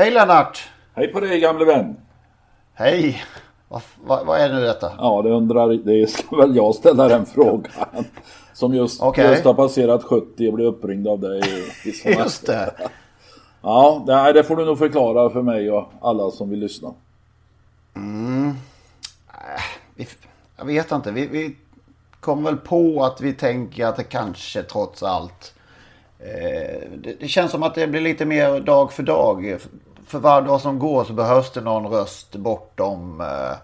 Hej Lennart! Hej på dig gamle vän! Hej! Vad, vad, vad är nu detta? Ja, det undrar, det ska väl jag ställa den frågan. Som just, Okej. just har passerat 70 och blev uppringd av dig i. Just det. Ja, nej, det får du nog förklara för mig och alla som vill lyssna. Vi, jag vet inte. Vi, vi kom väl på att vi tänker att det kanske trots allt. Eh, det, det känns som att det blir lite mer dag för dag. För varje dag som går så behövs det någon röst bortom eh,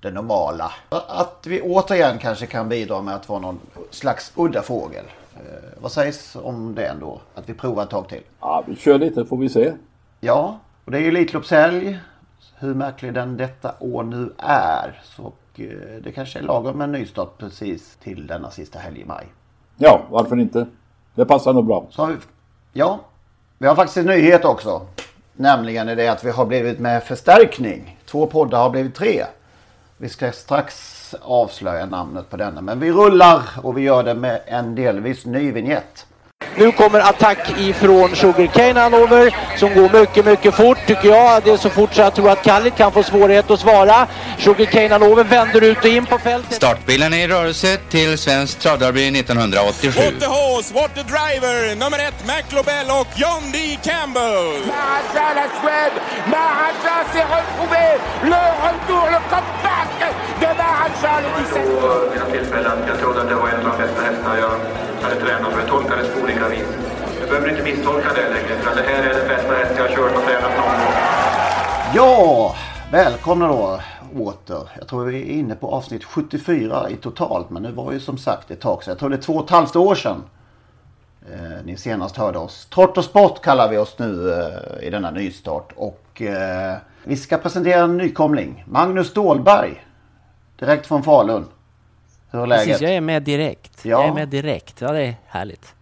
det normala. Att vi återigen kanske kan bidra med att vara någon slags udda fågel. Eh, vad sägs om det ändå? Att vi provar ett tag till. Ja, vi kör lite får vi se. Ja, och det är ju Elitloppshelg. Hur märklig den detta år nu är. Så eh, det kanske är lagom med en nystart precis till denna sista helg i maj. Ja, varför inte? Det passar nog bra. Vi, ja, vi har faktiskt en nyhet också. Nämligen är det att vi har blivit med förstärkning. Två poddar har blivit tre. Vi ska strax avslöja namnet på denna. Men vi rullar och vi gör det med en delvis ny vignett. Nu kommer attack ifrån Sugarcane Hanover som går mycket, mycket fort tycker jag. Det är så fort så jag tror att Kallit kan få svårighet att svara. Sugarcane Hanover vänder ut och in på fältet. Startbilen är i rörelse till Svenskt travderby 1987. What the horse, what the driver, nummer ett McLobel och John D. Campbell. Maharaja la Suède, Maharaja s'est retrouvé, le retour, le comeback de Maharaja le 17 vid något tillfälle att jag trodde att det var en av de bästa hästar jag hade tränat för jag tolkade det på olika vis. Jag behöver inte misstolka det längre för det här är det bästa häst jag har kört och tränat någon gång. Ja, välkomna då åter. Jag tror vi är inne på avsnitt 74 i totalt. Men det var ju som sagt ett tag sedan. Jag tror det är två och ett halvt år sedan. Eh, ni senast hörde oss. Trott och sport kallar vi oss nu eh, i denna nystart. Och eh, vi ska presentera en nykomling. Magnus Stålberg. Direkt från Falun. Hur är läget? Precis, jag är med direkt. Ja. Jag är med direkt. Ja, det är härligt.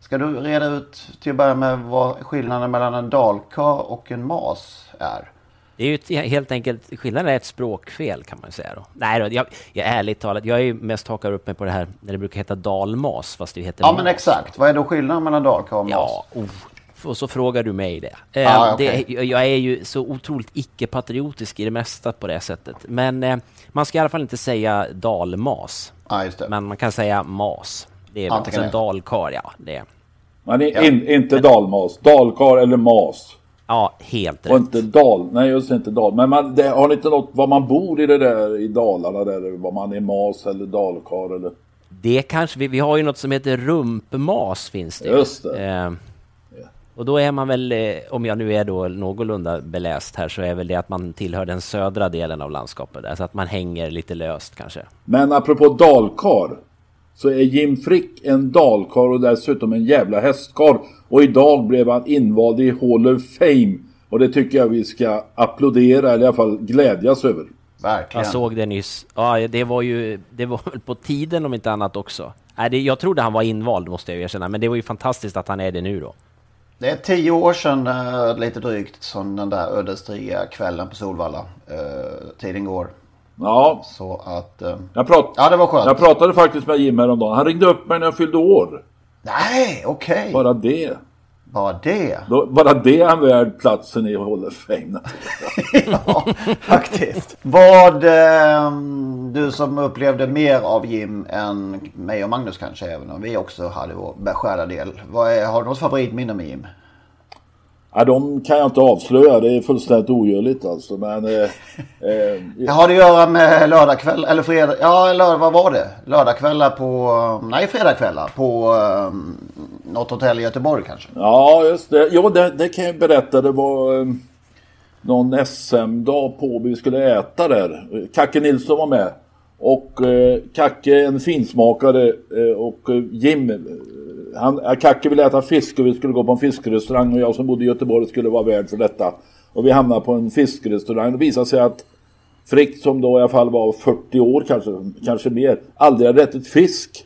Ska du reda ut till att börja med vad skillnaden mellan en dalkar och en mas är? Det är ju ett, helt enkelt, skillnaden är ett språkfel kan man säga då. Nej då, jag, jag ärligt talat, jag är ju mest hakar upp mig på det här när det brukar heta dalmas fast det heter Ja mas. men exakt. Vad är då skillnaden mellan dalkar och mas? Ja, oh, och så frågar du mig det. Eh, Ah, okej. det. Jag är ju så otroligt icke-patriotisk i det mesta på det sättet. Men eh, man ska i alla fall inte säga dalmas. Ja, just det. Men man kan säga mas. Det är Ja, alltså tycker en det. dalkar, ja. Det Men i, in, inte dalmas. Dalkar eller mas. ja, helt Och rätt. inte dal. Nej just inte dal. Men man, det, har ni inte något var man bor i det där i Dalarna där? Var man är mas eller dalkar eller? Det kanske vi, vi har ju något som heter rumpmas finns det ju. Just det. Eh, och då är man väl, eh, om jag nu är då någorlunda beläst här, så är väl det att man tillhör den södra delen av landskapet där, så att man hänger lite löst kanske. Men apropå dalkar. Så är Jim Frick en dalkar och dessutom en jävla hästkar. Och idag blev han invald i Hall of Fame. Och det tycker jag vi ska applådera eller i alla fall glädjas över. Verkligen. Jag såg det nyss. Ja, det var ju, det var väl på tiden om inte annat också. Nej, det, jag trodde han var invald måste jag erkänna, men det var ju fantastiskt att han är det nu då. Det är tio år sedan, eh, lite drygt, som den där ödesdigra kvällen på Solvalla. Eh, tiden går. Ja, Så att... Eh, jag, prat, ja, det var skönt. jag pratade faktiskt med Jim häromdagen. Han ringde upp mig när jag fyllde år. Nej, okej. Bara det. Bara det. Då, bara det är han värd platsen i Hall of Fame. ja, faktiskt. Vad... Eh, du som upplevde mer av Jim än mig och Magnus kanske, även om vi också hade vår beskärda del. Vad är, har du något favoritminne med Jim? Ja, de kan jag inte avslöja. Det är fullständigt ogörligt alltså. Men... Eh, eh, Det har det att göra med lördagkväll, eller fredag, ja lördag, vad var det? Lördagkvällar på, nej fredagkvällar på um, något hotell i Göteborg kanske? Ja, just det. Jo, det, det kan jag berätta. Det var eh, någon SM-dag på vi skulle äta där. Kacke Nilsson var med. Och eh, Kacke en finsmakare eh, och eh, Jim, eh, han, Kacke ville äta fisk och vi skulle gå på en fiskrestaurang och jag som bodde i Göteborg skulle vara värd för detta. Och vi hamnade på en fiskrestaurang. Det visade sig att Frick som då i alla fall var 40 år kanske, kanske mer, aldrig hade ätit fisk.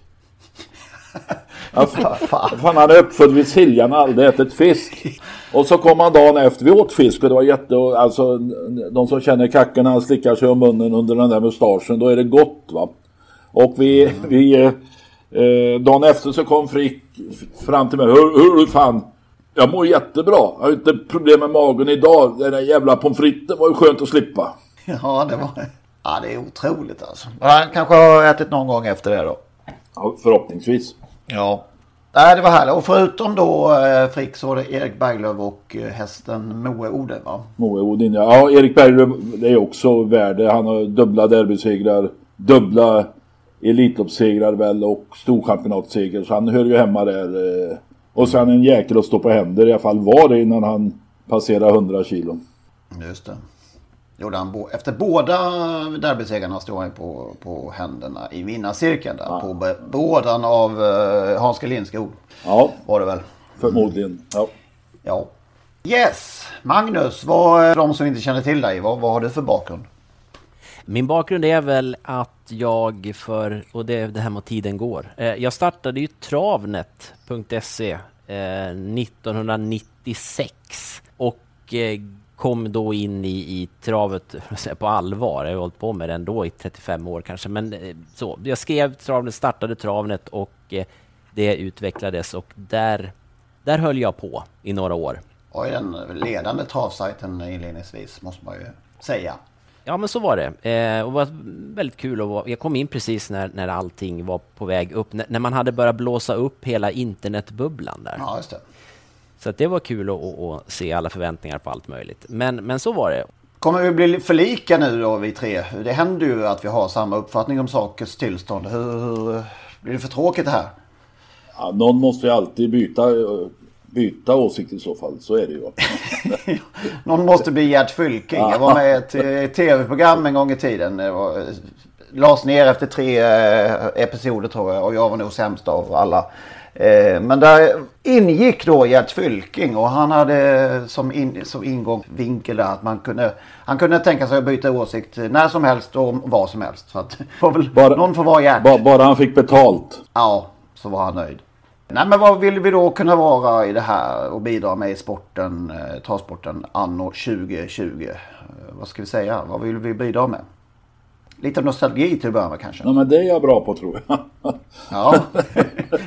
Ja, fan, han är uppfödd vid Siljan och aldrig ätit fisk. Och så kom han dagen efter vi åt fisk och det var jätte... Alltså de som känner kacken han slickar sig om munnen under den där mustaschen, då är det gott va. Och vi... Vi eh, dagen efter så kom Frick fram till mig. Hur, hur fan? Jag mår jättebra. Jag har inte problem med magen idag. Den där jävla pommes fritesen var ju skönt att slippa. Ja, det var... Ja, det är otroligt alltså. Han kanske har ätit någon gång efter det då. Ja, förhoppningsvis. Ja. Nej, det var härligt. Och förutom då eh, Frick så var det Erik Berglöf och eh, hästen Moe Odin va? Moe Odin ja. Ja, Erik Berglöf det är också värde. Han har dubbla derbysegrar, dubbla Elitloppssegrar väl och storchampionatseger. Så han hör ju hemma där. Eh. Och sen en jäkel att stå på händer i alla fall var det innan han passerade 100 kilo. Just det gjorde han efter båda derbysegrarna stod han på, på händerna i vinnarcirkeln. Där, ja. På bådan av uh, Hans G Lindskog. Ja, var det väl. Förmodligen. Ja. ja. Yes, Magnus, vad, de som inte känner till dig, vad, vad har du för bakgrund? Min bakgrund är väl att jag för, och det, det här med tiden går. Eh, jag startade ju travnet.se eh, 1996 och eh, kom då in i, i travet på allvar. Jag har hållit på med det ändå i 35 år kanske. Men eh, så, jag skrev travnet, startade travnet och eh, det utvecklades och där, där höll jag på i några år. Och den ledande travsajten inledningsvis måste man ju säga. Ja, men så var det. Eh, och det var väldigt kul. Och jag kom in precis när, när allting var på väg upp. När, när man hade börjat blåsa upp hela internetbubblan där. Ja, just det. Så det var kul att, att, se alla förväntningar på allt möjligt. Men, men så var det. Kommer vi bli för lika nu då vi tre? Det händer ju att vi har samma uppfattning om sakers tillstånd. Hur, hur blir det för tråkigt det här? Ja, någon måste ju alltid byta, byta åsikt i så fall. Så är det ju. någon måste bli Gert Fylking. Jag var med i ett tv-program en gång i tiden. Det var, lades ner efter tre eh, episoder tror jag och jag var nog sämst av alla. Eh, men där ingick då Gert Fylking och han hade som, in, som ingångsvinkel där att man kunde, han kunde tänka sig att byta åsikt när som helst och vad som helst. Så att, väl, bara, någon får vara Gert. Bara, bara han fick betalt. Ja, så var han nöjd. Nej men vad vill vi då kunna vara i det här och bidra med i sporten, eh, travsporten anno 2020? Eh, vad ska vi säga? Vad vill vi bidra med? Lite nostalgi till att börja med kanske. Ja men det är jag bra på tror jag. ja,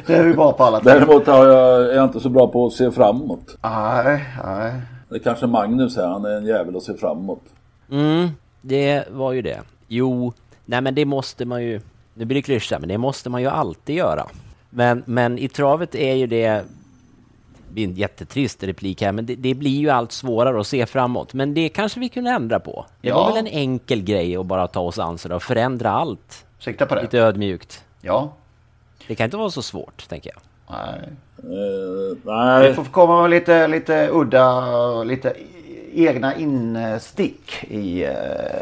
det är vi bra på alla Däremot har jag, är jag inte så bra på att se framåt. Nej, nej. Det är kanske Magnus här, han är en jävel att se framåt. Mm, det var ju det. Jo, nej men det måste man ju, nu blir det klyscha, men det måste man ju alltid göra. Men, men i travet är ju det blir en jättetrist replik här, men det, det, blir ju allt svårare att se framåt. Men det kanske vi kunde ändra på. Det ja. var väl en enkel grej att bara ta oss an och förändra allt. Sikta på det. Lite ödmjukt. Ja. Det kan inte vara så svårt, tänker jag. Nej. Uh, nej. Det får komma med lite, lite udda, lite egna instick i uh,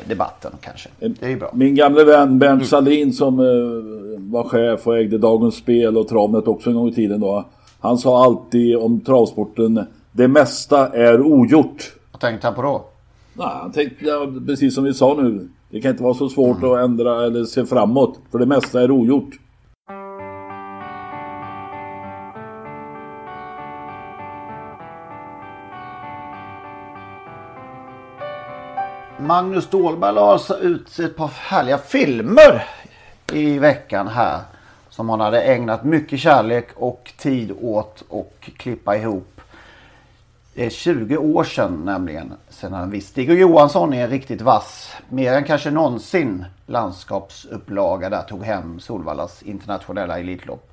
debatten kanske. Det är ju bra. Min gamle vän Bernt mm. Salin som uh, var chef och ägde Dagens Spel och Travnet också en gång i tiden då. Han sa alltid om travsporten, det mesta är ogjort. Vad tänkte han på då? Nej, han tänkte, ja, precis som vi sa nu, det kan inte vara så svårt mm. att ändra eller se framåt, för det mesta är ogjort. Magnus Ståhlberg la alltså ut ett par härliga filmer i veckan här som han hade ägnat mycket kärlek och tid åt och klippa ihop. Det är 20 år sedan nämligen sedan han visste. och Johansson är riktigt vass. Mer än kanske någonsin landskapsupplaga där tog hem Solvallas internationella Elitlopp.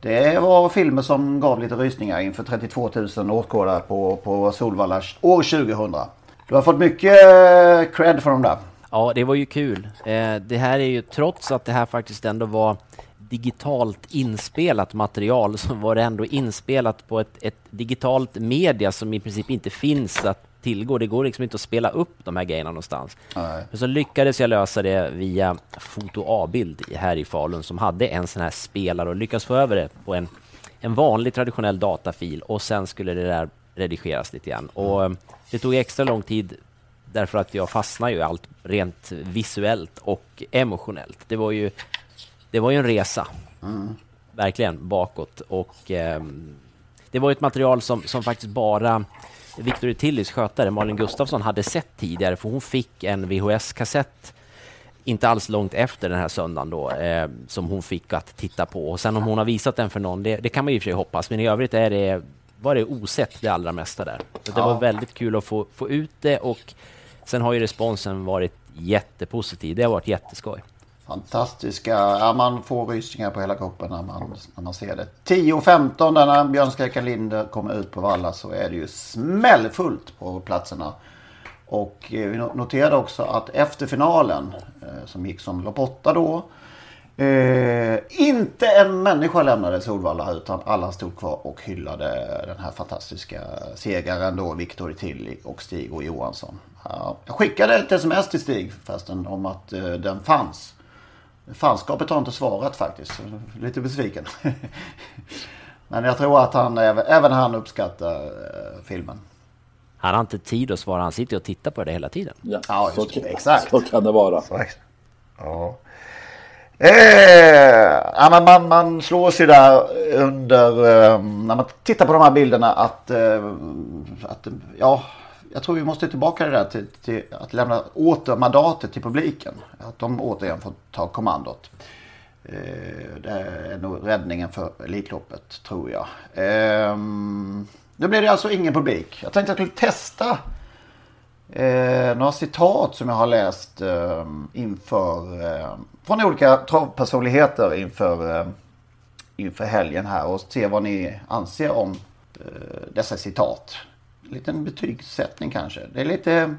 Det var filmer som gav lite rysningar inför 32 000 åskådare på, på Solvalla år 2000. Du har fått mycket eh, cred för dem där. Ja, det var ju kul. Eh, det här är ju trots att det här faktiskt ändå var digitalt inspelat material så var det ändå inspelat på ett, ett, digitalt media som i princip inte finns att tillgå. Det går liksom inte att spela upp de här grejerna någonstans. Nej. Men så lyckades jag lösa det via Foto A-bild här i Falun som hade en sån här spelare och lyckas få över det på en en vanlig traditionell datafil och sen skulle det där redigeras lite grann. Och eh, det tog extra lång tid därför att jag fastnade ju allt rent visuellt och emotionellt. Det var ju, det var ju en resa, mm. verkligen, bakåt. Och eh, det var ett material som, som faktiskt bara Victor Tillys skötare Malin Gustafsson hade sett tidigare, för hon fick en VHS-kassett inte alls långt efter den här söndagen då, eh, som hon fick att titta på. Och sen om hon har visat den för någon, det, det kan man ju i och för sig hoppas, men i övrigt är det, var det osett det allra mesta där. Så det ja. var väldigt kul att få, få ut det och sen har ju responsen varit jättepositiv. Det har varit jätteskoj. Fantastiska, ja, man får rysningar på hela kroppen när man, när man ser det. 10.15 när Björn Skräcka Linder kommer ut på Valla så är det ju smällfullt på platserna. Och eh, vi noterade också att efter finalen eh, som gick som lopp 8 då. Eh, inte en människa lämnade Solvalla utan alla stod kvar och hyllade den här fantastiska segraren då, Viktor Tilly och Stig och Johansson. Ja, jag skickade ett sms till Stig förresten om att eh, den fanns. Fanskapet har inte svarat faktiskt. Lite besviken. Men jag tror att han, även han uppskattar eh, filmen. Han har inte tid att svara, han sitter och tittar på det hela tiden. Ja, ja så, exakt. Så kan det vara. Ja. Eh, ja, man, man slår sig där under, eh, när man tittar på de här bilderna att, eh, att ja, jag tror vi måste tillbaka det där till, till, att lämna åter mandatet till publiken. Att de återigen får ta kommandot. Eh, det är nog räddningen för Elitloppet tror jag. Eh, nu blir det alltså ingen publik. Jag tänkte att jag skulle testa eh, några citat som jag har läst eh, inför eh, från olika travpersonligheter inför, eh, inför helgen här och se vad ni anser om eh, dessa citat. En liten betygssättning kanske. Det är lite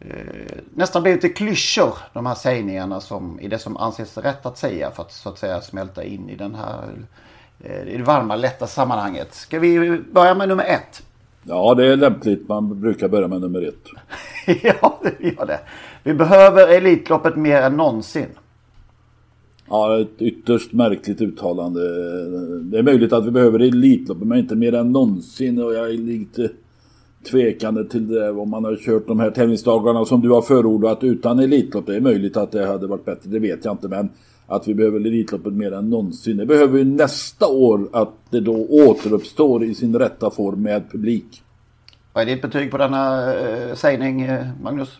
eh, nästan blivit lite klyschor de här sägningarna som i det som anses rätt att säga för att så att säga smälta in i den här Eh, i det varma, lätta sammanhanget. Ska vi börja med nummer ett? Ja, det är lämpligt. Man brukar börja med nummer ett. ja, det gör det. Vi behöver Elitloppet mer än någonsin. Ja, ett ytterst märkligt uttalande. Det är möjligt att vi behöver Elitloppet, men inte mer än någonsin. Och jag är lite tvekande till det om man har kört de här tävlingsdagarna som du har förordat utan Elitlopp. Det är möjligt att det hade varit bättre, det vet jag inte. Men att vi behöver Elitloppet mer än någonsin. Det behöver vi nästa år att det då återuppstår i sin rätta form med publik. Vad är ditt betyg på denna eh, sägning, eh, Magnus?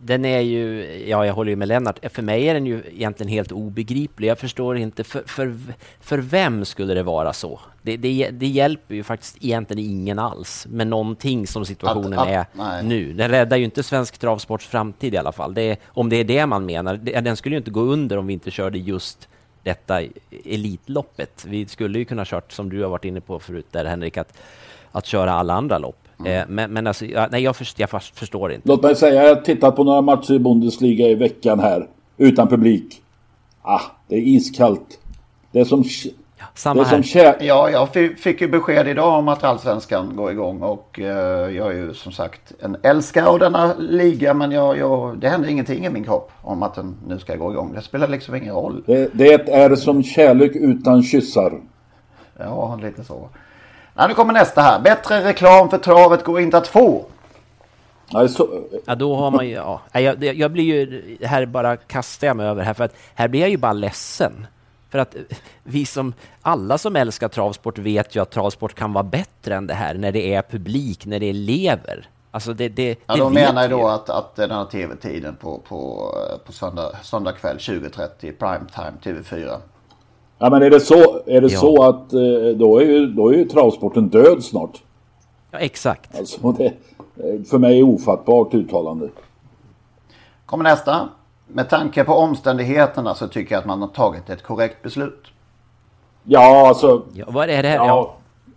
Den är ju, ja jag håller ju med Lennart, för mig är den ju egentligen helt obegriplig. Jag förstår inte, för, för, för vem skulle det vara så? Det, det, det hjälper ju faktiskt egentligen ingen alls med någonting som situationen att, att, är nej. nu. Den räddar ju inte svensk travsports framtid i alla fall. Det, om det är det man menar. Den skulle ju inte gå under om vi inte körde just detta Elitloppet. Vi skulle ju kunna kört, som du har varit inne på förut där Henrik, att, att köra alla andra lopp. Mm. Men, men alltså, nej, jag, förstår, jag förstår inte. Låt mig säga, jag har tittat på några matcher i Bundesliga i veckan här. Utan publik. Ah, det är iskallt. Det är som... Ja, samma det är som här. Ja, jag fick ju besked idag om att allsvenskan går igång. Och uh, jag är ju som sagt en älskare av denna liga. Men jag, jag, det händer ingenting i min kropp om att den nu ska gå igång. Det spelar liksom ingen roll. Det, det är som kärlek utan kyssar. Ja, lite så. Ja, nu kommer nästa här. Bättre reklam för travet går inte att få. Ja, då har man ju... Ja. Jag, jag blir ju... Här bara kastar jag mig över här, för att här blir jag ju bara ledsen. För att vi som... Alla som älskar travsport vet ju att travsport kan vara bättre än det här när det är publik, när det är lever. Alltså det, det, ja, de menar ju då att, att den här tv-tiden på, på, på söndag, söndag kväll 20.30 primetime TV4 Ja men är det så, är det ja. så att eh, då är, ju, då är ju travsporten död snart? Ja exakt. Alltså det, för mig är ofattbart uttalande. Kommer nästa. Med tanke på omständigheterna så tycker jag att man har tagit ett korrekt beslut. Ja alltså. Ja, vad är det här? Ja, ja.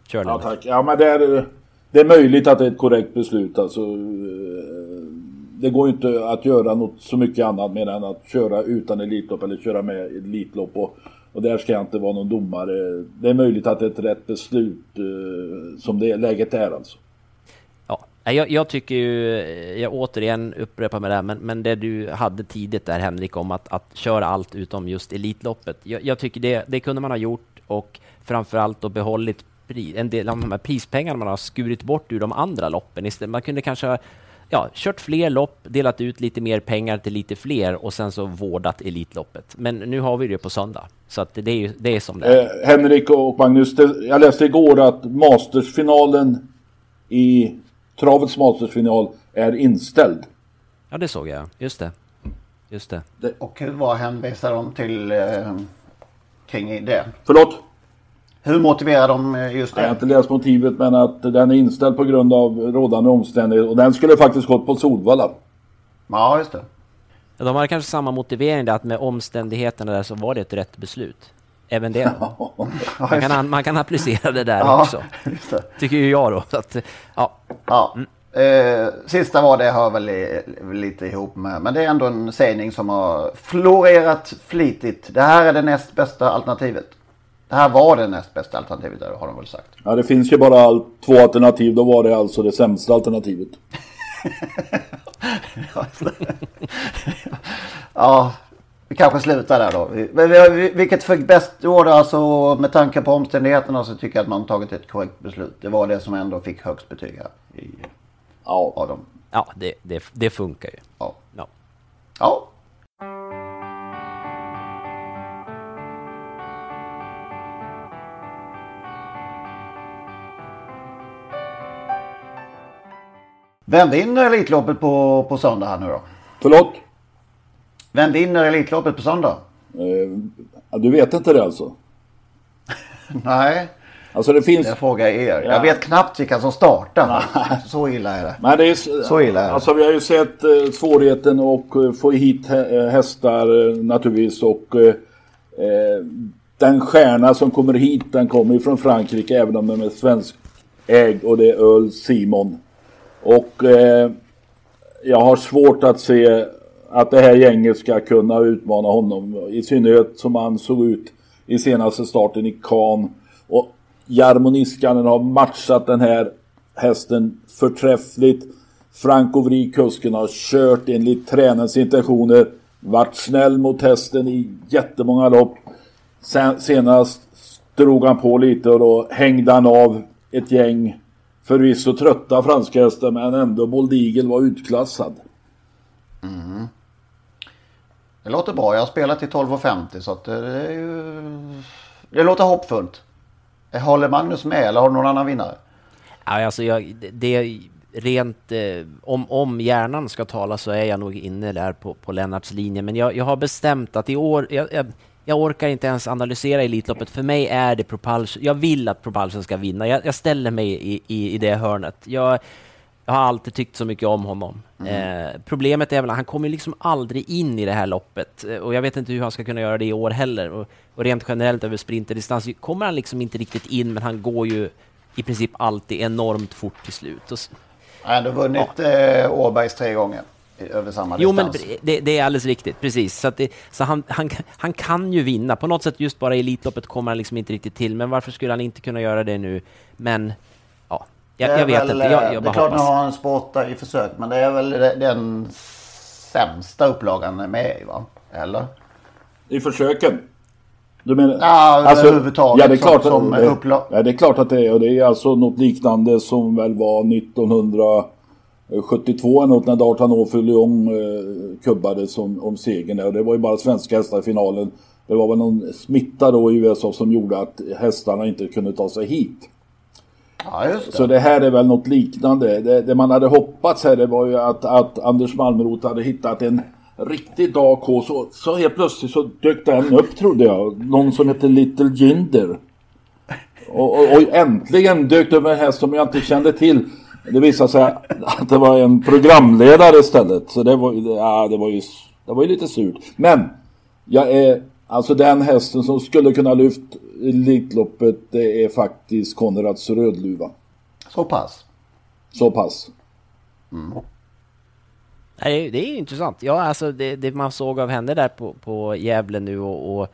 Kör ja tack. Ja men det är, det är möjligt att det är ett korrekt beslut alltså. Eh, det går ju inte att göra något så mycket annat mer än att köra utan Elitlopp eller köra med Elitlopp. Och och där ska jag inte vara någon domare. Det är möjligt att det är ett rätt beslut eh, som det läget är alltså. Ja, jag, jag, tycker ju, eh, jag återigen upprepar mig det här, men, men det du hade tidigt där Henrik om att, att köra allt utom just Elitloppet. Jag, jag tycker det, det kunde man ha gjort och framförallt då behållit en del av de här prispengarna man har skurit bort ur de andra loppen. Man kunde kanske ha ja, kört fler lopp, delat ut lite mer pengar till lite fler och sen så vårdat Elitloppet. Men nu har vi det på söndag, så att det, är, det är som det är. Eh, Henrik och Magnus, det, jag läste igår att Mastersfinalen i travets Mastersfinal är inställd. Ja, det såg jag. Just det. Just det. Och vad hänvisar de till eh, kring det? Förlåt? Hur motiverar de eh, just det? Jag har inte läst motivet men att den är inställd på grund av rådande omständigheter. Och den skulle faktiskt gått på Solvalla. Ja, just det. De har kanske samma motivering där att med omständigheterna där så var det ett rätt beslut. Även det. man, kan, man kan applicera det där ja, också. Tycker ju jag då. Så att, ja. ja. Mm. Eh, sista var det hör väl lite ihop med. Men det är ändå en sägning som har florerat flitigt. Det här är det näst bästa alternativet. Det här var det näst bästa alternativet har de väl sagt. Ja det finns ju bara två alternativ. Då var det alltså det sämsta alternativet. ja, vi kanske slutar där då. Vilket för bäst år alltså med tanke på omständigheterna så tycker jag att man tagit ett korrekt beslut. Det var det som ändå fick högst betyg här. I, ja, av dem. Ja, det, det, det funkar ju. Ja. ja. ja. Vem vinner Elitloppet på, på söndag här nu då? Förlåt? Vem vinner Elitloppet på söndag? Eh, du vet inte det alltså? Nej. Alltså det finns... Jag frågar er. Ja. Jag vet knappt vilka som startar. Så illa är det. Men det är, så illa är det. Alltså vi har ju sett eh, svårigheten att eh, få hit eh, hästar eh, naturligtvis. Och eh, den stjärna som kommer hit den kommer från Frankrike även om den är svensk ägd. Och det är Öl Simon. Och eh, jag har svårt att se att det här gänget ska kunna utmana honom. I synnerhet som han såg ut i senaste starten i Cannes. Och Jarmo Niskanen har matchat den här hästen förträffligt. Franco Vri, kusken, har kört enligt tränarens intentioner. Varit snäll mot hästen i jättemånga lopp. Sen, senast drog han på lite och då hängde han av ett gäng förvisso trötta franska hästar men ändå Bold Eagle var utklassad. Mm. Det låter bra. Jag har spelat till 12.50 så att det är ju... Det låter hoppfullt. Håller Magnus med eller har du någon annan vinnare? Ja, alltså jag, det rent eh, om, om hjärnan ska tala så är jag nog inne där på, på Lennarts linje. Men jag, jag har bestämt att i år, jag, jag, jag orkar inte ens analysera Elitloppet. För mig är det Propulsion. Jag vill att Propulsion ska vinna. Jag, jag ställer mig i, i, i det hörnet. Jag, jag har alltid tyckt så mycket om honom. Mm. Eh, problemet är väl att han kommer liksom aldrig in i det här loppet. Och jag vet inte hur han ska kunna göra det i år heller. Och, och rent generellt över sprinterdistans kommer han liksom inte riktigt in, men han går ju i princip alltid enormt fort till slut. Och, han har ändå vunnit ja. eh, Åbergs tre gånger över samma jo, distans. Jo, men det, det, är alldeles riktigt. Precis. Så, det, så han, han, han kan ju vinna. På något sätt just bara i Elitloppet kommer han liksom inte riktigt till. Men varför skulle han inte kunna göra det nu? Men ja, jag, jag vet väl, inte. Jag, jag det är klart att han har en sporta i försök. Men det är väl den sämsta upplagan med va? Eller? I försöken? Du menar? Ja, alltså, överhuvudtaget ja, det är klart som, att, som det, ja, det är klart att det är. Och det är alltså något liknande som väl var 1900 72 eller något när D'Artagnan för Lyon eh, kubbades om, om segern där. Och det var ju bara svenska hästar i finalen. Det var väl någon smitta då i USA som gjorde att hästarna inte kunde ta sig hit. Ja, det. Så det här är väl något liknande. Det, det man hade hoppats här det var ju att, att Anders Malmroth hade hittat en riktig dag K. Så, så helt plötsligt så dök den upp trodde jag. Någon som heter Little Jinder. Och, och, och äntligen dök det upp en häst som jag inte kände till. Det visade sig att det var en programledare istället. Så det var, ja, det var, ju, det var ju lite surt. Men jag är alltså den hästen som skulle kunna lyft Elitloppet det är faktiskt Konrads Rödluva. Så pass? Så pass. Mm. Nej, det är intressant. Ja, alltså det, det, man såg av henne där på, på Gävle nu och, och,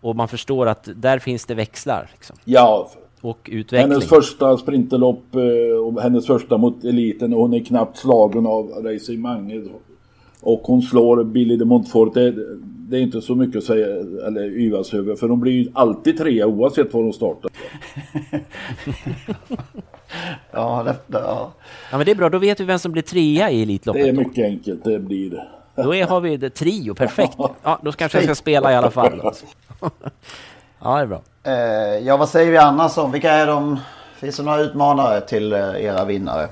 och man förstår att där finns det växlar. Liksom. Ja, och utveckling. Hennes första sprinterlopp eh, och hennes första mot eliten och hon är knappt slagen av Racing Mange. Och hon slår Billy de Montfort. Det, det är inte så mycket att säga eller yvas över. För de blir ju alltid trea oavsett var de startar. ja, det, ja. ja, men det är bra. Då vet vi vem som blir trea i Elitloppet. Det är mycket då. enkelt. Det blir det. Då är, har vi det trio, perfekt. Ja, då kanske jag ska spela i alla fall. Ja, det är bra. Eh, ja, vad säger vi annars om? Vilka är de? Finns det några utmanare till eh, era vinnare?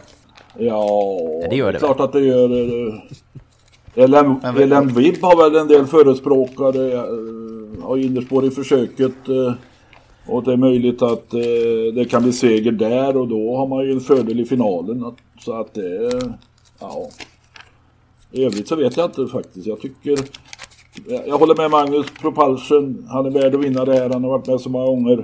Ja, det gör det. klart att det gör det. LM, LM Vibb har väl en del förespråkare. Eh, har innerspår i försöket. Eh, och det är möjligt att det kan bli seger där och då har man ju en fördel i finalen. Så att det... Ja. I övrigt så vet jag inte faktiskt. Jag tycker... Jag håller med Magnus Propulsion. Han är värd att vinna det här. Han har varit med så många gånger.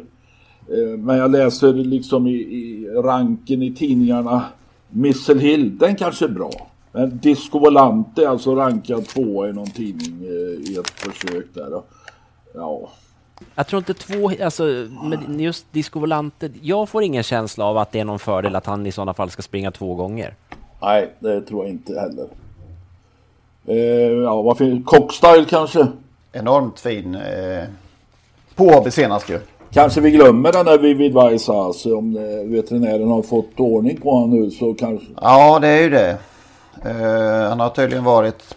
Eh, men jag läser liksom i, i ranken i tidningarna. Missel Hill, den kanske är bra. Men Disco Volante är alltså rankad tvåa i någon tidning eh, i ett försök där. Ja. Jag tror inte två, alltså med just Disco Volante, jag får ingen känsla av att det är någon fördel att han i sådana fall ska springa två gånger. Nej, det tror jag inte heller. Eh, ja, vad finns Cockstyle kanske? Enormt fin. Eh, på AB senast ju. Kanske vi glömmer den där Vivid Vaisas alltså, om eh, veterinären har fått ordning på honom nu så kanske. Ja, det är ju det. Eh, han har tydligen varit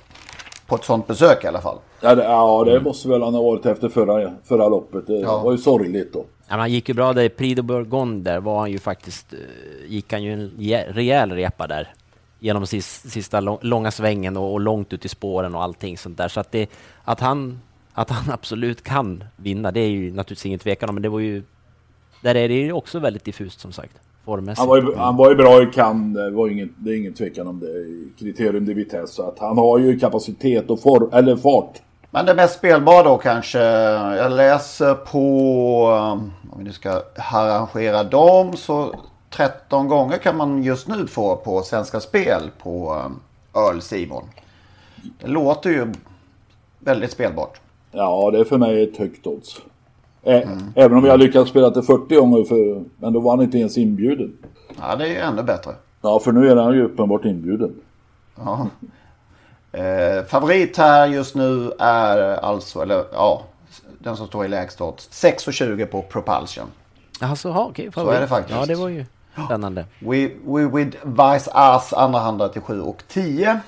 på ett sånt besök i alla fall. Ja, det, ja, det måste väl han ha varit efter förra, förra loppet. Det ja. var ju sorgligt då. Ja, han gick ju bra där i Prix de Bourgogne där var han ju faktiskt, eh, gick han ju en rejäl repa där genom sista långa svängen och, långt ut i spåren och allting sånt där. Så att, det, att, han, att han absolut kan vinna, det är ju naturligtvis ingen tvekan om, men det var ju... Där är det ju också väldigt diffust som sagt. Han var, ju, han var ju bra i Cannes, det, var ingen, det är ingen tvekan om det. Kriterium de vitesse. Så att han har ju kapacitet och for, eller fart. Men det mest spelbara då kanske. Jag läser på, om vi nu ska arrangera dem, så 13 gånger kan man just nu få på Svenska Spel på eh, Earl Simon. Det låter ju väldigt spelbart. Ja, det är för mig ett högt odds. Mm. Även om jag lyckats spela det 40 gånger, för, men då var han inte ens inbjuden. Ja, det är ju ännu bättre. Ja, för nu är han ju uppenbart inbjuden. Ja. Eh, favorit här just nu är alltså, eller ja, den som står i lägst odds. 6,20 på Propulsion. Alltså, okej. Okay, Så är det faktiskt. Ja, det var ju... Spännande. We, we with Vice Us andra handlare till 7 och 10.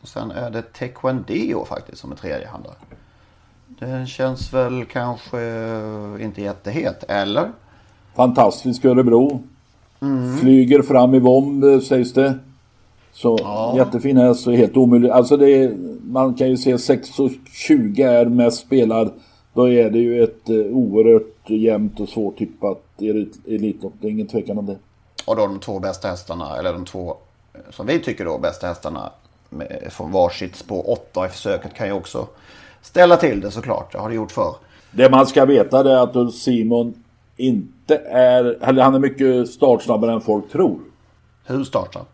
Och sen är det Taekwondo faktiskt som är tredje handlare. Den känns väl kanske inte jättehet, eller? Fantastisk Örebro. Mm. Flyger fram i vom sägs det. Så ja. jättefin häst och helt omöjlig. Alltså det är, man kan ju se 6 och 20 är mest spelad. Då är det ju ett eh, oerhört jämnt och svårtippat elitlopp. Det är ingen tvekan om det. Och då de två bästa hästarna, eller de två som vi tycker då bästa hästarna med, från varsitt spår 8 i försöket kan ju också ställa till det såklart. Det har det gjort förr. Det man ska veta det är att Simon inte är, eller han är mycket startsnabbare än folk tror. Hur startsnabb?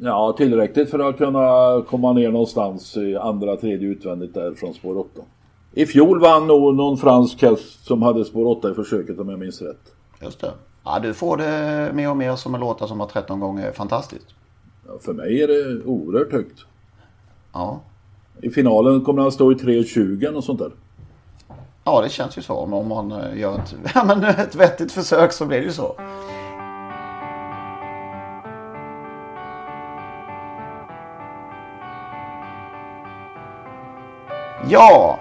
Ja, tillräckligt för att kunna komma ner någonstans i andra, tredje utvändigt där från spår 8. I fjol vann nog någon fransk häst som hade spår 8 i försöket om jag minns rätt. Just det. Ja, du får det mer och mer som en låta som har 13 gånger fantastiskt. Ja, för mig är det oerhört högt. Ja. I finalen kommer han stå i 3.20 och sånt där. Ja, det känns ju så. Om man eh, gör ett, ja, men ett vettigt försök så blir det ju så. Ja,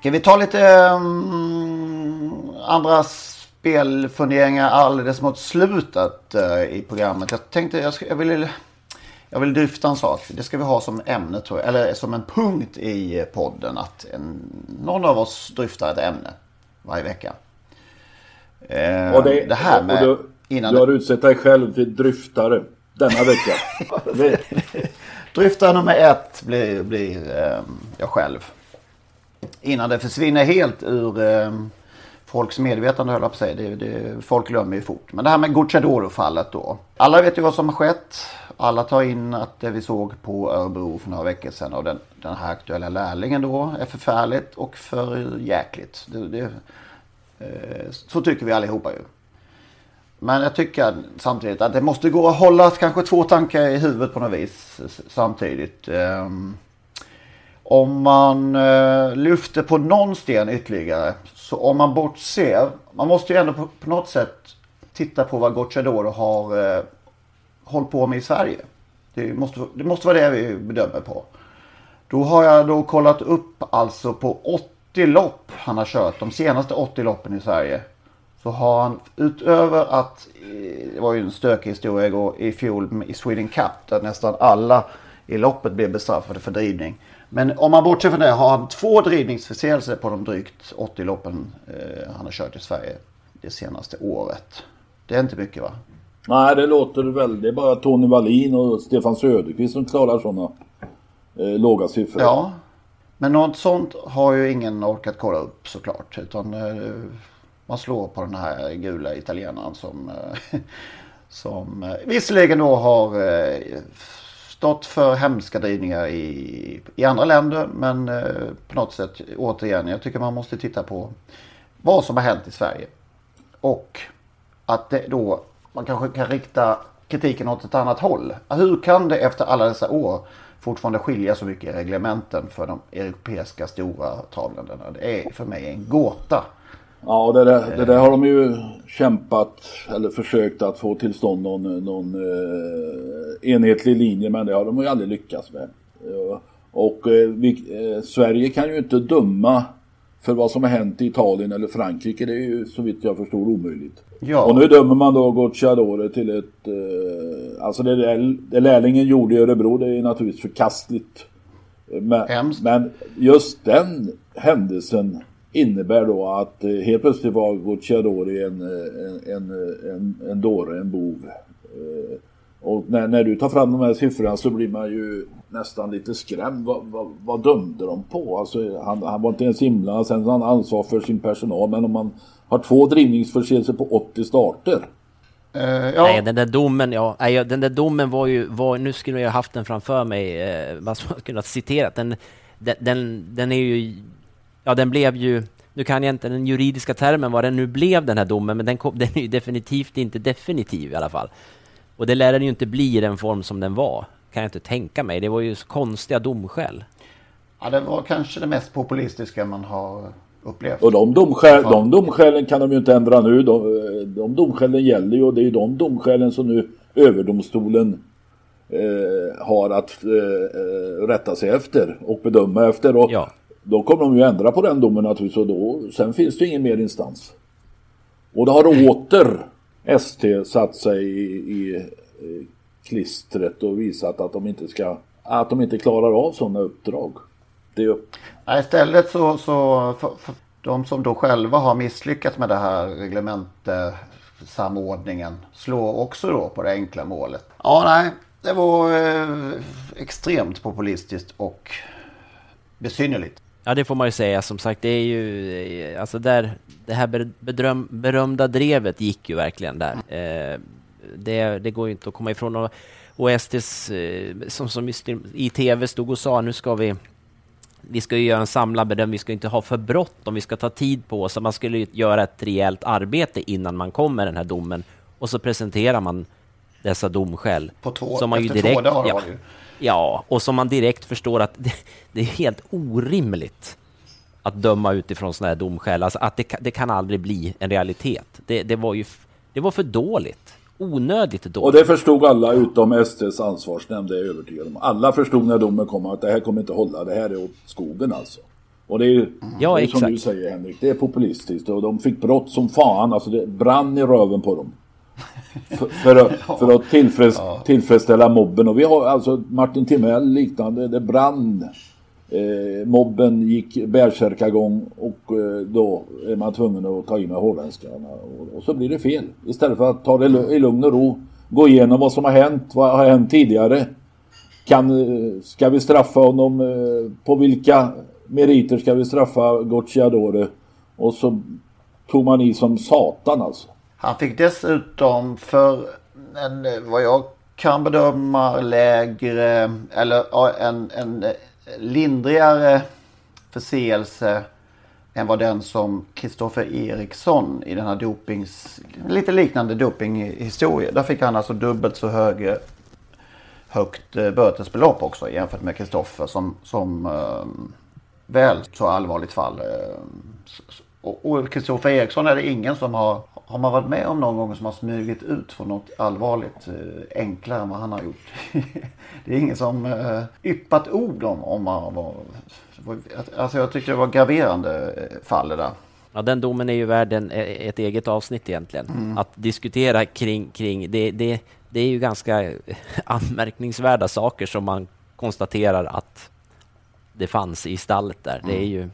ska vi ta lite um, andra spelfunderingar alldeles mot slutet uh, i programmet. Jag tänkte jag, ska, jag vill jag vill dryfta en sak. Det ska vi ha som ämne tror jag. Eller som en punkt i podden. Att en, någon av oss dryftar ett ämne varje vecka. Eh, och det, det, här med... Och du, innan du har utsett dig själv till dryftare denna vecka. Dryftare nummer ett blir, blir eh, jag själv. Innan det försvinner helt ur eh, folks medvetande höll jag på att säga. Det, det, folk glömmer ju fort. Men det här med Gucciadoro-fallet då. Alla vet ju vad som har skett. Alla tar in att det vi såg på Örebro för några veckor sedan av den, den här aktuella lärlingen då är förfärligt och för jäkligt. Det, det, eh, så tycker vi allihopa ju. Men jag tycker samtidigt att det måste gå att hålla kanske två tankar i huvudet på något vis samtidigt. Ehm, om man eh, lyfter på någon sten ytterligare. Så om man bortser. Man måste ju ändå på, på något sätt titta på vad Gocciadoro har eh, hållit på med i Sverige. Det måste, det måste vara det vi bedömer på. Då har jag då kollat upp alltså på 80 lopp han har kört. De senaste 80 loppen i Sverige. Så har han utöver att, eh, det var ju en stökig historia igår, i fjol i Sweden Cup. Där nästan alla i loppet blev bestraffade för drivning. Men om man bortser från det har han två drivningsförseelser på de drygt 80 loppen eh, han har kört i Sverige det senaste året. Det är inte mycket va? Nej, det låter väl. Det är bara Tony Wallin och Stefan Söderqvist som klarar sådana eh, låga siffror. Ja, men något sånt har ju ingen orkat kolla upp såklart. Utan eh, man slår på den här gula italienaren som, eh, som eh, visserligen då har eh, stått för hemska drivningar i, i andra länder. Men eh, på något sätt återigen, jag tycker man måste titta på vad som har hänt i Sverige. Och att det då, man kanske kan rikta kritiken åt ett annat håll. Hur kan det efter alla dessa år fortfarande skilja så mycket i reglementen för de europeiska stora travländerna? Det är för mig en gåta. Ja, det där, det där har de ju kämpat eller försökt att få till stånd någon, någon eh, enhetlig linje men det har de ju aldrig lyckats med. Ja, och eh, vi, eh, Sverige kan ju inte döma för vad som har hänt i Italien eller Frankrike. Det är ju så vitt jag förstår omöjligt. Ja. Och nu dömer man då Gocciadore till ett... Eh, alltså det, där, det lärlingen gjorde i Örebro det är naturligtvis förkastligt. Men, Hemskt. men just den händelsen innebär då att eh, helt plötsligt var Gocciadori en, en, en, en, en dåre, en bov. Eh, och när, när du tar fram de här siffrorna så blir man ju nästan lite skrämd. Vad, vad, vad dömde de på? Alltså, han, han var inte ens inblandad, sen han ansvar för sin personal. Men om man har två drivningsförseelser på 80 starter. Eh, ja. Nej, den där domen, ja, nej, den där domen var ju, var, nu skulle jag haft den framför mig, eh, man skulle kunna citera den, den, den, den är ju, ja den blev ju, nu kan jag inte den juridiska termen vad den nu blev den här domen, men den, kom, den är ju definitivt inte definitiv i alla fall. Och det lär den ju inte bli i den form som den var, kan jag inte tänka mig. Det var ju så konstiga domskäl. ja, det var kanske det mest populistiska man har upplevt. Och de, domskäl, de domskälen kan de ju inte ändra nu. De, de domskälen gäller ju och det är ju de domskälen som nu överdomstolen eh, har att eh, rätta sig efter och bedöma efter. Och Ja. Då kommer de ju ändra på den domen naturligtvis och då, sen finns det ingen mer instans. Och då har åter ST satt sig i, i, i klistret och visat att de inte ska att de inte klarar av sådana uppdrag. Det är ju Nej, istället så, så för, för de som då själva har misslyckats med det här reglementsamordningen slår också då på det enkla målet. Ja, nej, det var eh, extremt populistiskt och besynnerligt. Ja, det får man ju säga. Som sagt, det är ju... eh, Alltså där, det här bedröm, berömda drevet gick ju verkligen där. Eh, det, det går ju inte att komma ifrån. Och, och STs, eh, som, som i, tv stod och sa, nu ska vi... Vi ska ju göra en samlad bedömning, vi ska inte ha för bråttom, vi ska ta tid på oss. Så Man skulle ju göra ett rejält arbete innan man kom med den här domen. Och så presenterar man dessa domskäl. På två, som man ju direkt, två dagar ja, var det ju. Ja, och som man direkt förstår att det, det är helt orimligt att döma utifrån sådana här domskäl. Alltså att det, det kan aldrig bli en realitet. Det, det, var ju det var för dåligt. Onödigt Och dåligt. det förstod alla utom STs ansvarsnämnd, det är jag övertygad om. Alla förstod när domen kom att det här kommer inte hålla, det här är åt skogen alltså. Och det är ju Ja, det är som exakt. du säger Henrik, det är populistiskt och de fick brott som fan, alltså det brann i röven på dem. För, för, att, för att tillfreds, tillfredsställa mobben och vi har alltså Martin Timell liknande, det brann. Eh, mobben gick bärsärkagång och eh, då är man tvungen att ta i med hårdhandskarna och, och så blir det fel. Istället för att ta det i lugn och ro, gå igenom vad som har hänt, vad har hänt tidigare. Kan, eh, ska vi straffa honom, eh, på vilka meriter ska vi straffa Gocciadore? Och så tog man i som satan alltså. Han fick dessutom för en, vad jag kan bedöma lägre eller en, en lindrigare förseelse än vad den som Kristoffer Eriksson i den här dopings, lite liknande dopinghistoria. Där fick han alltså dubbelt så hög, högt eh, bötesbelopp också jämfört med Kristoffer som, som eh, väl så allvarligt fall. Eh, och Kristoffer Eriksson är det ingen som har, har man varit med om någon gång som har smugit ut för något allvarligt eh, enklare än vad han har gjort. det är ingen som eh, yppat ord om, om man var, alltså jag tycker det var graverande eh, fall det där. Ja, den domen är ju värd en, ett eget avsnitt egentligen. Mm. Att diskutera kring, kring det, det, det är ju ganska anmärkningsvärda saker som man konstaterar att det fanns i stallet där. Mm. Det är mm. ju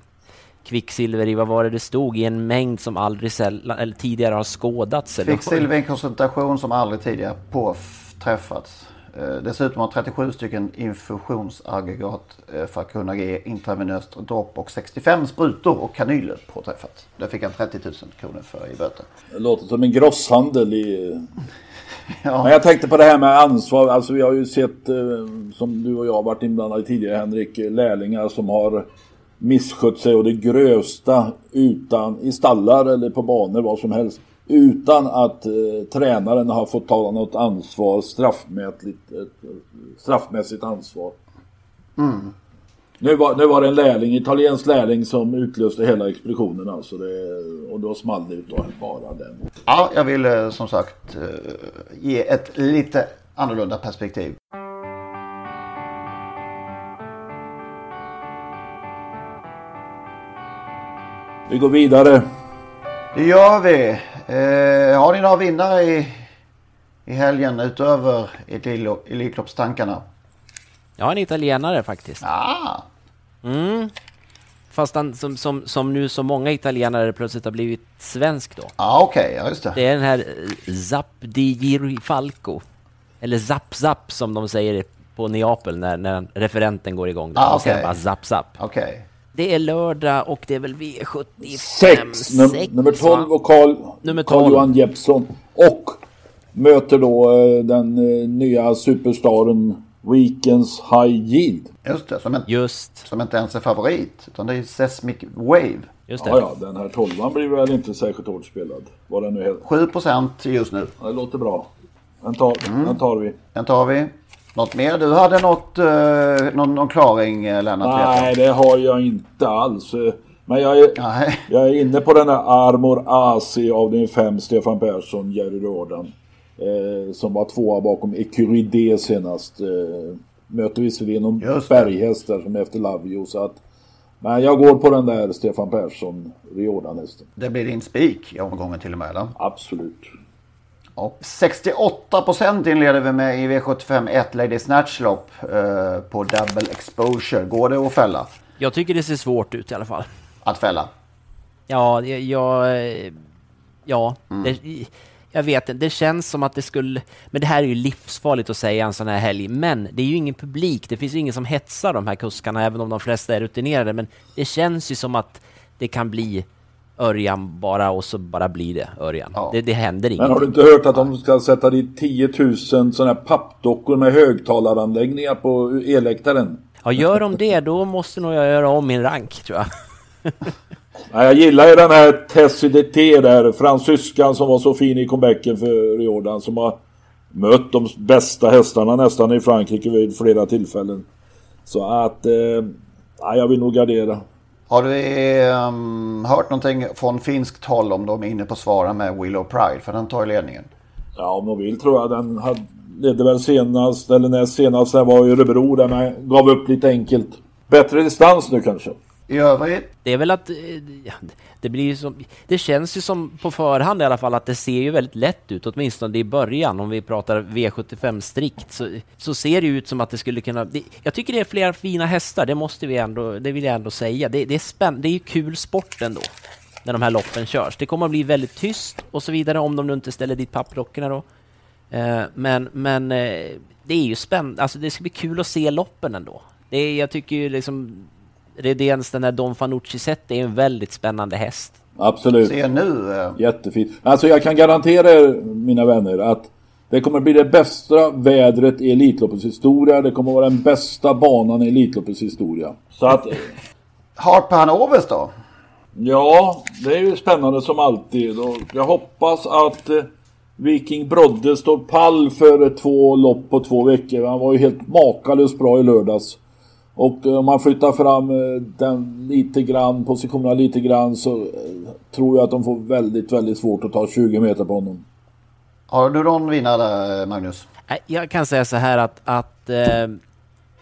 kvicksilver i, vad var det det stod, i en mängd som aldrig sällan, eller tidigare har skådats. Kvicksilver i en koncentration som aldrig tidigare påträffats. Eh, dessutom har 37 stycken infusionsaggregat eh, för att kunna ge intravenöst dropp och 65 sprutor och kanyler påträffats. Det fick han 30 000 kronor för i böter. Det låter som en grosshandel i... ja. Men jag tänkte på det här med ansvar. Alltså vi har ju sett, eh, som du och jag varit inblandade i tidigare Henrik, lärlingar som har misskött sig och det grövsta utan i stallar eller på banor vad som helst utan att eh, tränaren har fått ta något ansvar straffmätligt, ett, straffmässigt ansvar. Mm. Nu, var, nu var det en lärling, italiensk lärling som utlöste hela expeditionen alltså det, och då small det utav bara den. Ja, jag vill eh, som sagt eh, ge ett lite annorlunda perspektiv. Vi går vidare. Det gör vi. Eh, har ni några vinnare i, i helgen utöver Elitloppstankarna? Jag har en italienare faktiskt. Ah. Mm. Fast han, som, som, som nu så många italienare plötsligt har blivit svensk då. Ja, ah, okej, okay. ja just det. Det är den här Zap di Girifalco. Eller Zap Zap som de säger på Neapel när, när referenten går igång. Ah, okay. bara Zap Zap. Okej. Okay. Det är lördag och det är väl V75 6. Num nummer 12 och Carl, nummer 12. Carl Johan Jeppsson. Och möter då eh, den eh, nya superstaren Weekends High Yield. Just det, som, en, Just. som inte ens är favorit. Utan det är Sesmic Wave. Just det. Ja, ja, den här 12 blir väl inte särskilt hårt spelad. Vad den nu heter. 7% just nu. Ja, det låter bra. Den tar, mm. den tar vi. Den tar vi. Något mer? Du hade något, uh, någon, någon klaring eh, Lennart? Nej, det har jag inte alls. Men jag är, jag är inne på den här Armor AC avdelning 5, Stefan Persson, Jerry Jordan. Eh, som var tvåa bakom Ecuride senast. Eh, möter visserligen någon berghäst där som är efter Lavio. Så att, men jag går på den där Stefan Persson, Riordan-hästen. Det blir din spik i omgången till och med eller? Absolut. Och 68% inleder vi med i V75 1 Lady Snatch-lopp eh, på double exposure. Går det att fälla? Jag tycker det ser svårt ut i alla fall. Att fälla? Ja, jag... Ja, mm. det, jag vet inte. Det känns som att det skulle... Men det här är ju livsfarligt att säga en sån här helg. Men det är ju ingen publik. Det finns ju ingen som hetsar de här kuskarna, även om de flesta är rutinerade. Men det känns ju som att det kan bli Örjan bara och så bara blir det Örjan. Ja. Det, det händer inget. Men har du inte hört att de ska sätta dit 10 000 sådana här pappdockor med högtalaranläggningar på elläktaren? Ja, gör de det då måste nog jag göra om min rank tror jag. ja, jag gillar ju den här Tessie DT där, fransyskan som var så fin i comebacken för Jordan som har mött de bästa hästarna nästan i Frankrike vid flera tillfällen. Så att, eh, ja, jag vill nog gardera. Har du um, hört någonting från finskt håll om de är inne på att svara med Willow Pride? För den tar ju ledningen. Ja, om de vill tror jag. Den hade, ledde väl senast, eller näst senast, det var i Örebro där man gav upp lite enkelt. Bättre distans nu kanske. I övrigt? Det är väl att... Eh, ja, det blir som... Det känns ju som på förhand i alla fall att det ser ju väldigt lätt ut, åtminstone i början. Om vi pratar V75 strikt så, så ser det ut som att det skulle kunna... Det, jag tycker det är flera fina hästar, det måste vi ändå... Det vill jag ändå säga. Det, det är spännande, det är ju kul sport ändå. När de här loppen körs. Det kommer att bli väldigt tyst och så vidare om de nu inte ställer dit papplockorna då. Eh, men, men eh, det är ju spännande, alltså det ska bli kul att se loppen ändå. Det är, jag tycker ju liksom Redéns den här Don Fanucci-set är en väldigt spännande häst. Absolut. Se nu. Eh. Jättefint. Alltså jag kan garantera er mina vänner att det kommer bli det bästa vädret i Elitloppets historia. Det kommer vara den bästa banan i Elitloppets historia. Så att... Harper Hanovers då? Ja, det är ju spännande som alltid. Och jag hoppas att eh, Viking Brodde står pall för två lopp på två veckor. Han var ju helt makalöst bra i lördags. Och om man flyttar fram eh, den lite grann, positionerna lite grann så eh, tror jag att de får väldigt, väldigt svårt att ta 20 meter på honom. Har du någon vinnare Magnus? Jag kan säga så här att, att eh,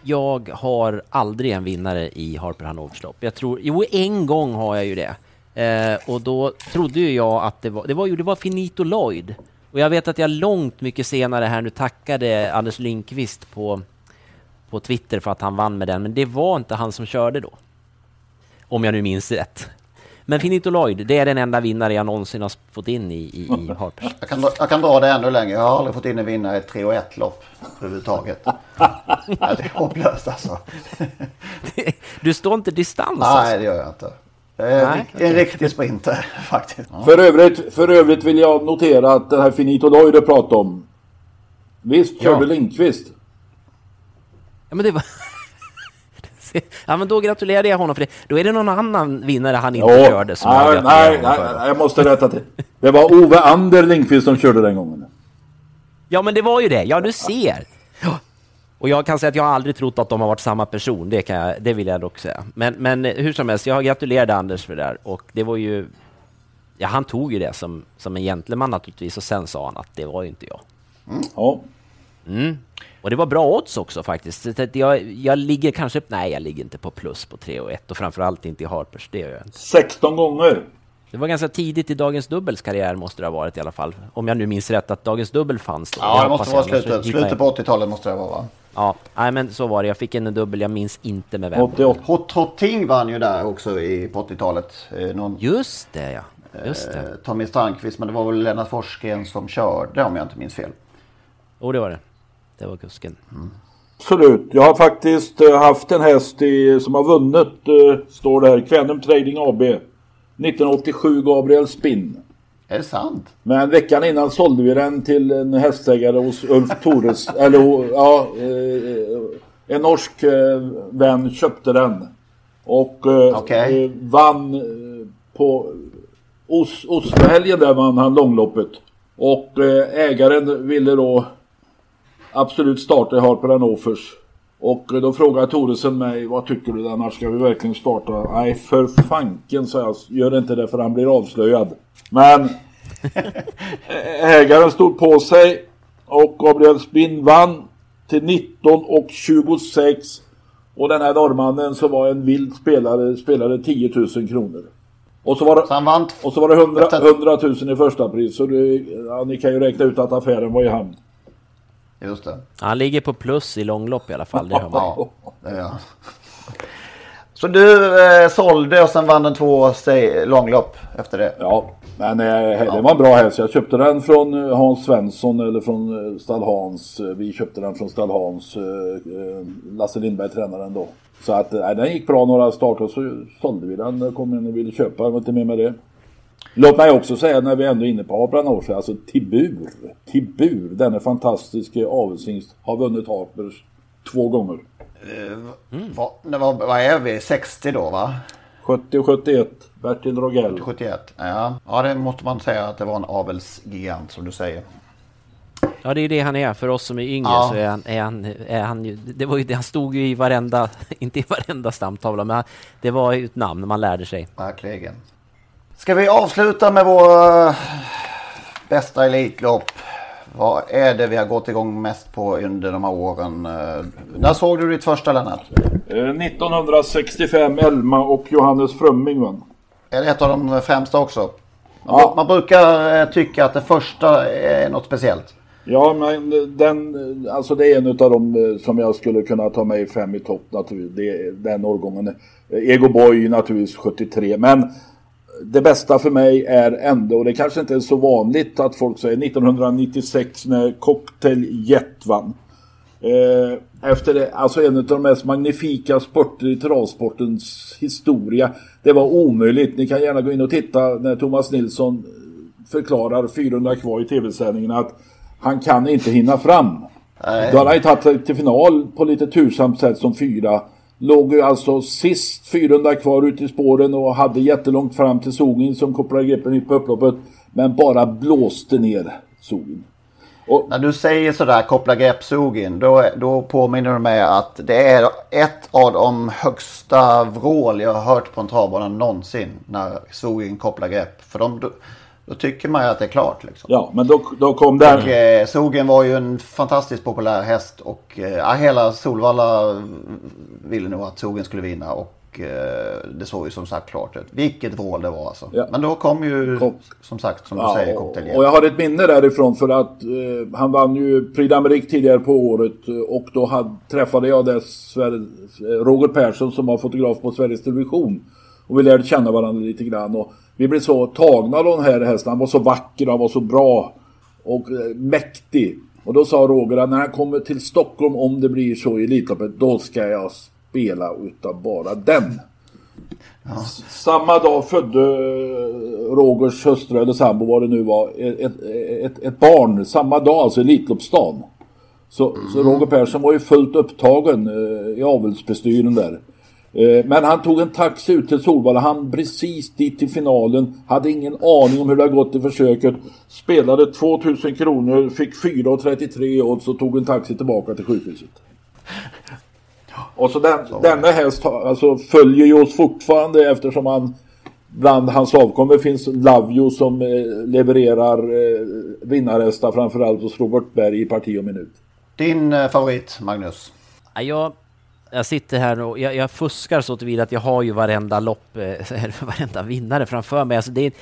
jag har aldrig en vinnare i Harper Hanovers lopp. Jag tror, jo en gång har jag ju det. Eh, och då trodde ju jag att det var, det var ju det var Finito Lloyd. Och jag vet att jag långt mycket senare här nu tackade Anders Lindqvist på, på Twitter för att han vann med den, men det var inte han som körde då. Om jag nu minns rätt. Men Finito Lloyd, det är den enda vinnare jag någonsin har fått in i, i, i Harpers. Jag kan, jag kan dra det ännu längre. Jag har aldrig fått in en vinnare i ett 3 och 1 lopp överhuvudtaget. ja, det är hopplöst alltså. du står inte distans Nej, alltså. det gör jag inte. Jag är Nej, en okay. riktig sprinter faktiskt. Ja. För, övrigt, för övrigt vill jag notera att den här Finito Lloyd du pratade om. Visst körde ja. Lindqvist? Ja men det var... Ja men då gratulerar jag honom för det. Då är det någon annan vinnare han inte jo. körde som nej, jag nej, nej, nej, jag måste rätta till. Det var Ove Ander Lindqvist som körde den gången. Ja men det var ju det. Ja du ser. Och jag kan säga att jag har aldrig trott att de har varit samma person, det, kan jag, det vill jag dock säga. Men, men hur som helst, jag gratulerade Anders för det där och det var ju... Ja, han tog ju det som, som en gentleman naturligtvis och sen sa han att det var ju inte jag. Mm. Ja. Mm. Och det var bra odds också faktiskt. Jag, jag ligger kanske... Nej, jag ligger inte på plus på 3 och 1 och framförallt inte i Harpers. Det gör jag inte. 16 gånger! Det var ganska tidigt i Dagens Dubbels karriär måste det ha varit i alla fall. Om jag nu minns rätt att Dagens Dubbel fanns då. Ja, det måste vara slutet. Slutet på 80-talet måste det vara va? Ja, nej, men så var det. Jag fick en dubbel, jag minns inte med vem. 88. Hot Hot Ting vann ju där också i, på 80-talet. Eh, någon, Just det ja. Just det. Eh, Tommy Strandqvist, men det var väl Lennart Forsgren som körde om jag inte minns fel. Jo, oh, det var det. Det var kusken. Mm. Absolut. Jag har faktiskt uh, haft en häst i, som har vunnit, uh, står det här, Kvänum Trading AB. 1987 Gabriel Spinn. Är det sant? Men veckan innan sålde vi den till en hästägare hos Ulf Tores. eller ja, eh, en norsk eh, vän köpte den. Och eh, okay. vann på Os Oslohelgen där vann han långloppet. Och ägaren ville då absolut starta i Harper Hannovers. Och då frågade Toresen mig, vad tycker du när ska vi verkligen starta? Nej, för fanken sa jag, gör inte det för han blir avslöjad. Men ägaren stod på sig och Gabriel Spinn vann till 19 och 26. Och den här norrmannen som var en vild spelare spelade 10 000 kronor. Och så var det, så och så var det 100, 100 000 i första pris. Så det, ja, ni kan ju räkna ut att affären var i hamn. Just det. Han ligger på plus i långlopp i alla fall. Det hör man. ja, det gör Så du eh, sålde och sen vann den två långlopp efter det? Ja, men eh, det var en bra häst. Jag köpte den från eh, Hans Svensson eller från eh, Stall Hans. Vi köpte den från Stall Hans. Lasse Lindberg tränaren då. Så att nej, den gick bra några starter så sålde vi den. Kom in och ville köpa. Jag var inte med med det. Låt mig också säga när vi ändå är inne på Harper alltså Tibur. Tibur, denne fantastiska avelshingst, har vunnit Harpers två gånger. Mm. Vad, vad, vad är vi? 60 då va? 70 och 71. Bertil Rogell. 71. Ja. ja, det måste man säga att det var en avelsgigant som du säger. Ja, det är det han är. För oss som är yngre ja. så är han, är han, är han ju, det var ju det, han stod ju i varenda, inte i varenda stamtavla, men det var ju ett namn man lärde sig. Verkligen. Ska vi avsluta med vår uh, bästa Elitlopp? Vad är det vi har gått igång mest på under de här åren? Uh, när såg du ditt första Lennart? 1965, eh, Elma och Johannes Frömming vann. Är det ett av de främsta också? Ja. Man brukar tycka att det första är något speciellt. Ja, men den, alltså det är en av de som jag skulle kunna ta med i fem i topp naturligtvis. Det den årgången. Ego Boy naturligtvis 73. Men det bästa för mig är ändå, och det kanske inte är så vanligt att folk säger 1996 när Cocktail Jet vann. Eh, efter det, alltså en av de mest magnifika sporter i travsportens historia. Det var omöjligt. Ni kan gärna gå in och titta när Thomas Nilsson förklarar 400 kvar i tv-sändningen att han kan inte hinna fram. Nej. Då hade han tagit sig till final på lite tursamt sätt som fyra. Låg ju alltså sist 400 kvar ute i spåren och hade jättelångt fram till Sogin som kopplade greppen mitt på upploppet. Men bara blåste ner. Sogin. Och, När du säger sådär koppla grepp Sogin då, då påminner du mig att det är ett av de högsta vrål jag har hört på en travbana någonsin när Sogin kopplar grepp. För de, då, tycker man ju att det är klart. Liksom. Ja, men då, då kom den. Och, eh, Sogen var ju en fantastiskt populär häst och eh, hela Solvalla ville nog att Sogen skulle vinna. Och eh, det såg ju som sagt klart ut. Vilket vrål det var alltså. Ja. Men då kom ju kom. som sagt som du ja, säger Cocktail Och jag har ett minne därifrån för att eh, han vann ju Prix d'Amérique tidigare på året. Och då hade, träffade jag dess Roger Persson som var fotograf på Sveriges Television. Och vi lärde känna varandra lite grann. Och vi blev så tagna av den här hästen. Han var så vacker, han var så bra och eh, mäktig. Och då sa Roger att när han kommer till Stockholm, om det blir så i Elitloppet, då ska jag spela utav bara den. Ja. Samma dag födde eh, Rogers hustru eller sambo vad det nu var ett, ett, ett barn. Samma dag, alltså Elitloppsdagen. Så, mm. så Roger Persson var ju fullt upptagen eh, i avelsbestyren där. Eh, men han tog en taxi ut till Solvalla. Han precis dit till finalen. Hade ingen aning om hur det hade gått i försöket. Spelade 2000 kronor, fick 4,33 odds och tog en taxi tillbaka till sjukhuset. Och så den, denna häst alltså, följer ju oss fortfarande eftersom han bland hans avkommor finns Lavio som eh, levererar eh, vinnarhästar framförallt hos Robert Berg i parti och minut. Din eh, favorit Magnus? Jag jag sitter här och jag, jag fuskar så tillvida att jag har ju varenda lopp, eh, varenda vinnare framför mig. Alltså det är,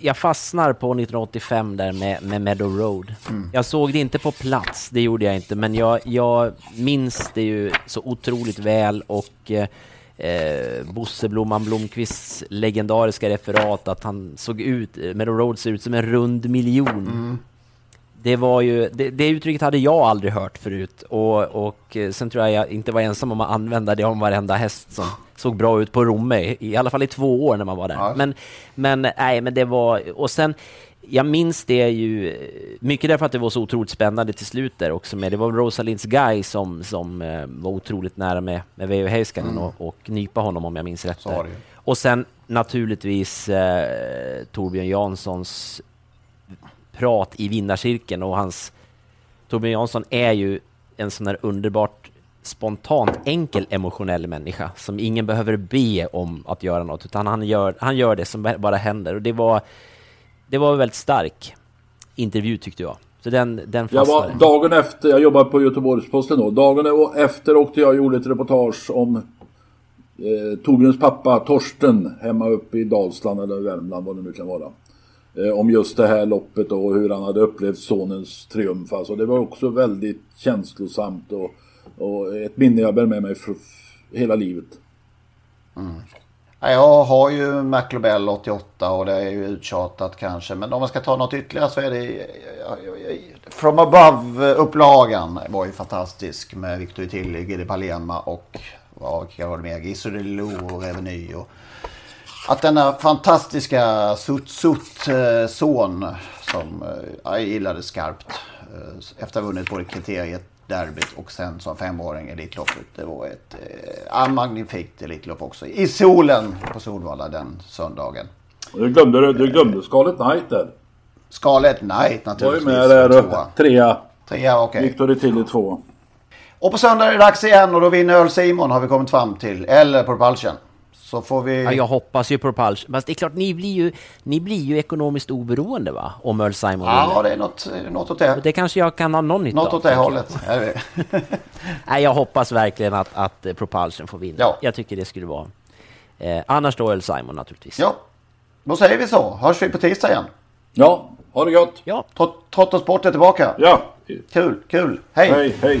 jag fastnar på 1985 där med, med Meadow Road. Mm. Jag såg det inte på plats, det gjorde jag inte, men jag, jag minns det ju så otroligt väl och eh, Bosse Blomman Blomqvists legendariska referat att han såg ut, Meadow Road ser ut som en rund miljon. Mm det var ju, det, det, uttrycket hade jag aldrig hört förut och, och eh, sen tror jag jag inte var ensam om att använda det om varenda häst som såg bra ut på Romme, i, alla fall i två år när man var där. Ja. Men, men nej, men det var, och sen jag minns det ju mycket därför att det var så otroligt spännande till slut där också med, det var Rosalinds Guy som, som eh, var otroligt nära med, med Veijo Heiskanen mm. och, och nypa honom om jag minns rätt. Och sen naturligtvis eh, Torbjörn Janssons prat i vinnarcirkeln och hans Torbjörn Jansson är ju en sån där underbart spontant enkel emotionell människa som ingen behöver be om att göra något utan han gör, han gör det som bara händer och det var det var en väldigt stark intervju tyckte jag. Så den, den jag var dagen efter, jag jobbade på Göteborgs-Posten då, dagen efter åkte jag och gjorde ett reportage om eh, Torbjörns pappa Torsten hemma uppe i Dalsland eller Värmland vad det nu kan vara. Eh, om just det här loppet och hur han hade upplevt sonens triumf. Alltså det var också väldigt känslosamt och, och ett minne jag bär med mig för hela livet. Mm. Jag har ju McLobell 88 och det är ju uttjatat kanske. Men om man ska ta något ytterligare så är det From Above-upplagan var ju fantastisk med Victor Tilly, Gide Palema och vad var det mer? Gisodelo och Reveny. Och att denna fantastiska Sutt-Sutt-son som eh, jag gillade skarpt eh, efter att ha vunnit både kriteriet, derbyt och sen som femåring Elitloppet. Det var ett äh, magnifikt Elitlopp också. I solen på Solvalla den söndagen. Du glömde, du glömde Scarlet Knight där. Scarlet Knight naturligtvis. Var ju med där trea. Trea, okej. Okay. Victor till två. Och på söndag är det dags igen och då vinner Öl Simon har vi kommit fram till. Eller Propulsion. Så får vi... Ja, jag hoppas ju på Propulsion. Fast det är klart, ni blir ju, ni blir ju ekonomiskt oberoende va? Om Earl Simon Ja, det är något, något åt det. Det kanske jag kan ha någon nytta Något åt det hållet. Nej, jag hoppas verkligen att, att Propulsion får vinna. Ja. Jag tycker det skulle vara... Eh, annars då Earl Simon naturligtvis. Ja, då säger vi så. Hörs vi på tisdag igen. Ja, ha det gott. Ja. Trott och sport är tillbaka. Ja. Kul, kul. Hej. Hej, hej.